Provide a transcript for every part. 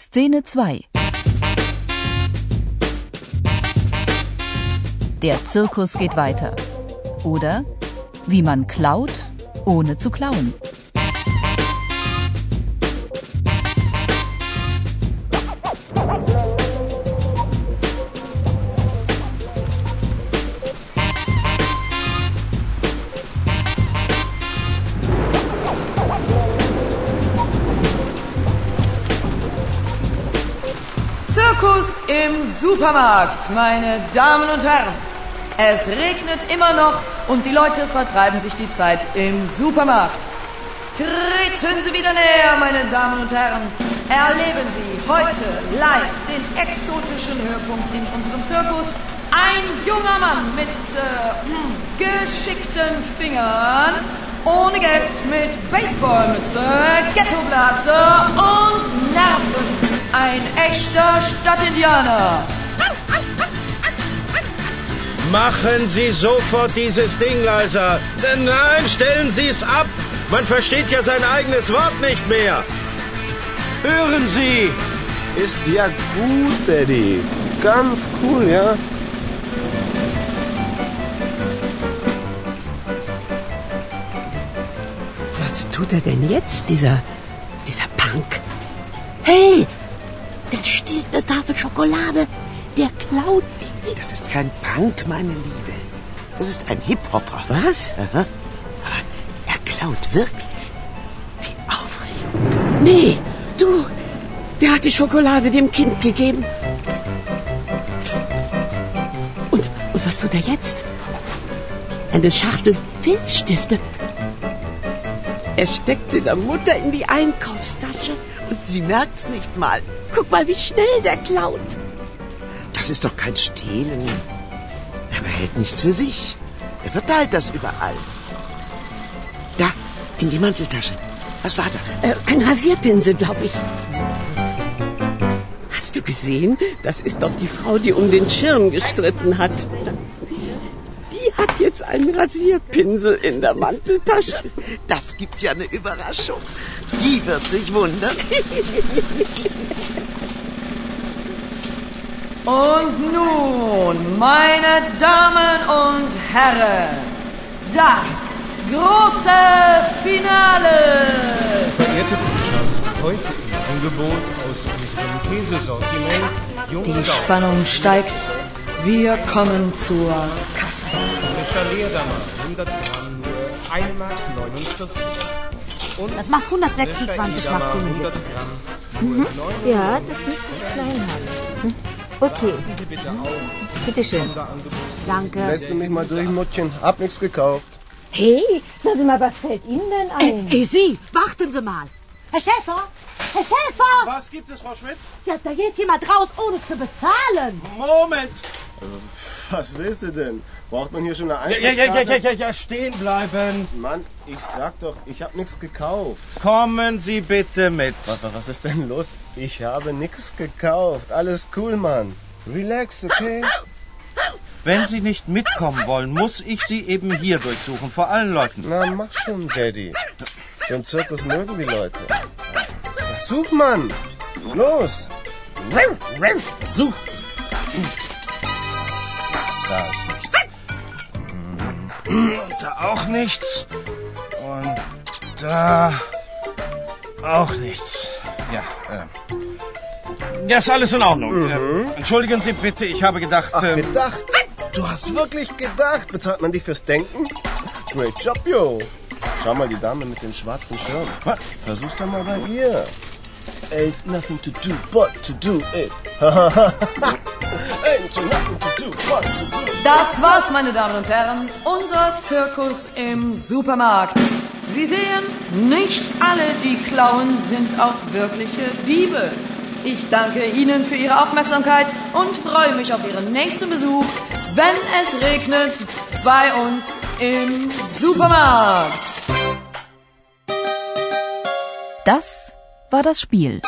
Szene 2 Der Zirkus geht weiter. Oder wie man klaut, ohne zu klauen. Zirkus im Supermarkt, meine Damen und Herren. Es regnet immer noch und die Leute vertreiben sich die Zeit im Supermarkt. Treten Sie wieder näher, meine Damen und Herren. Erleben Sie heute live den exotischen Höhepunkt in unserem Zirkus. Ein junger Mann mit äh, hm, geschickten Fingern, ohne Geld, mit Baseballmütze, Ghettoblaster und Nerven. Ein echter Stadtindianer. Machen Sie sofort dieses Ding leiser. Nein, stellen Sie es ab. Man versteht ja sein eigenes Wort nicht mehr. Hören Sie. Ist ja gut, Daddy. Ganz cool, ja? Tut er denn jetzt, dieser, dieser Punk? Hey, der stiehlt eine Tafel Schokolade. Der klaut die. Das ist kein Punk, meine Liebe. Das ist ein Hip-Hopper. Was? Aha. Aber er klaut wirklich. Wie aufregend. Nee, du, der hat die Schokolade dem Kind gegeben. Und, und was tut er jetzt? Eine Schachtel Filzstifte. Er steckt sie der Mutter in die Einkaufstasche. Und sie merkt's nicht mal. Guck mal, wie schnell der klaut. Das ist doch kein Stehlen. Er behält nichts für sich. Er verteilt das überall. Da, in die Manteltasche. Was war das? Äh, ein Rasierpinsel, glaube ich. Hast du gesehen? Das ist doch die Frau, die um den Schirm gestritten hat. Hat jetzt einen Rasierpinsel in der Manteltasche. Das gibt ja eine Überraschung. Die wird sich wundern. Und nun, meine Damen und Herren, das große Finale. Verehrte Kundschaft, heute im Angebot aus unserem Käsesortiment Die. Spannung steigt. Wir kommen zur Kasse. Frischer Leerdamer, 100 Gramm nur 1 Mark 49. Und Das macht 126 frischer Mark Edamer, 100 75. Gramm nur 49. Ja, das müsste ich klein haben. Hm? Okay, bitte. Sonderangebot. Danke. Lässt du mich mal durch, Muttchen? Hab nichts gekauft. Hey, sagen Sie mal, was fällt Ihnen denn ein? Ey, Sie, warten Sie mal. Herr Schäfer! Herr Schäfer! Was gibt es, Frau Schmitz? Ja, da geht jemand raus, ohne zu bezahlen. Moment! Was willst du denn? Braucht man hier schon eine Ja, ja, ja, ja, ja, ja, ja, stehen bleiben. Mann, ich sag doch, ich hab nichts gekauft. Kommen Sie bitte mit. Was, was ist denn los? Ich habe nichts gekauft. Alles cool, Mann. Relax, okay? Wenn Sie nicht mitkommen wollen, muss ich Sie eben hier durchsuchen, vor allen Leuten. Na, mach schon, Daddy. Den Zirkus mögen die Leute. Such, Mann! Los! Such! Da ist nichts. Hm, Da auch nichts. Und da auch nichts. Ja, äh. Ja, ist alles in Ordnung. Äh, entschuldigen Sie bitte, ich habe gedacht. Ach, ähm, gedacht? Du hast wirklich gedacht. Bezahlt man dich fürs Denken? Great job, yo. Schau mal, die Dame mit dem schwarzen Schirm. was? Versuch's doch mal bei ihr. Ain't nothing to do but to do it. Ain't nothing to do but to do it. Das war's, meine Damen und Herren, unser Zirkus im Supermarkt. Sie sehen, nicht alle, die klauen, sind auch wirkliche Diebe. Ich danke Ihnen für Ihre Aufmerksamkeit und freue mich auf Ihren nächsten Besuch, wenn es regnet, bei uns im Supermarkt. Das war das Spiel.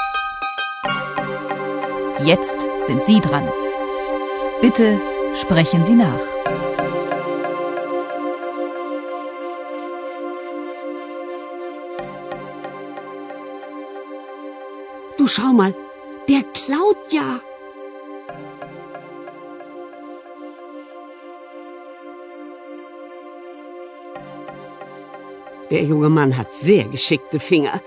Jetzt sind Sie dran. Bitte sprechen Sie nach. Du schau mal, Der klaut ja. Der junge Mann hat sehr geschickte Finger.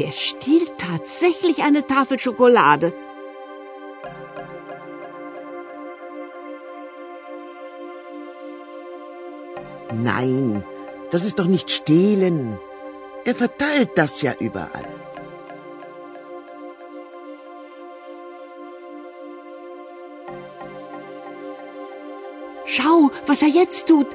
Der stiehlt tatsächlich eine Tafel Schokolade. Nein, das ist doch nicht stehlen. Er verteilt das ja überall. Schau, was er jetzt tut.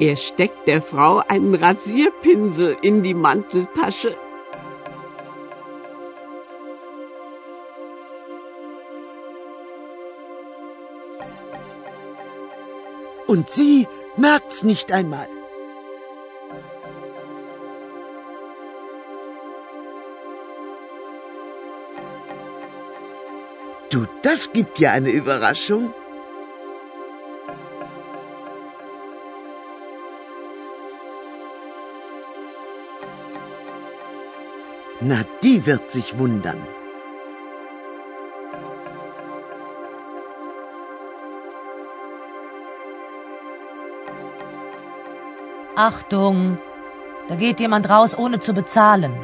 Er steckt der Frau einen Rasierpinsel in die Manteltasche. Und sie merkt's nicht einmal. Du, das gibt ja eine Überraschung. Na, die wird sich wundern. Achtung, da geht jemand raus, ohne zu bezahlen.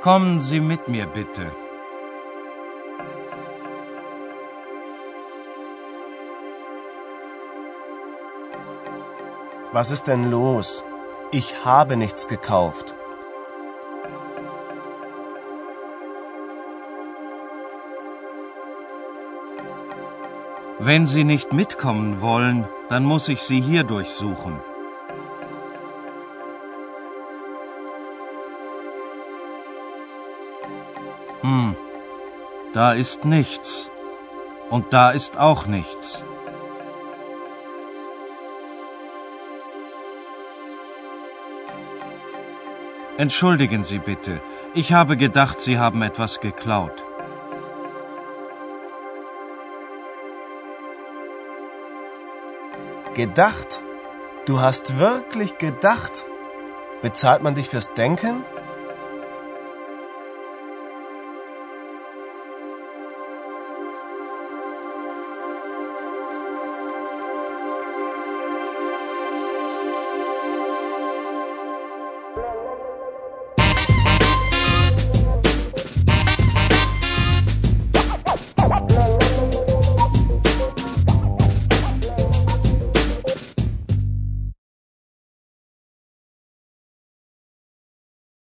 Kommen Sie mit mir bitte. Was ist denn los? Ich habe nichts gekauft. Wenn Sie nicht mitkommen wollen, dann muss ich Sie hier durchsuchen. Hm, da ist nichts. Und da ist auch nichts. Entschuldigen Sie bitte, ich habe gedacht, Sie haben etwas geklaut. Gedacht? Du hast wirklich gedacht? Bezahlt man dich fürs Denken?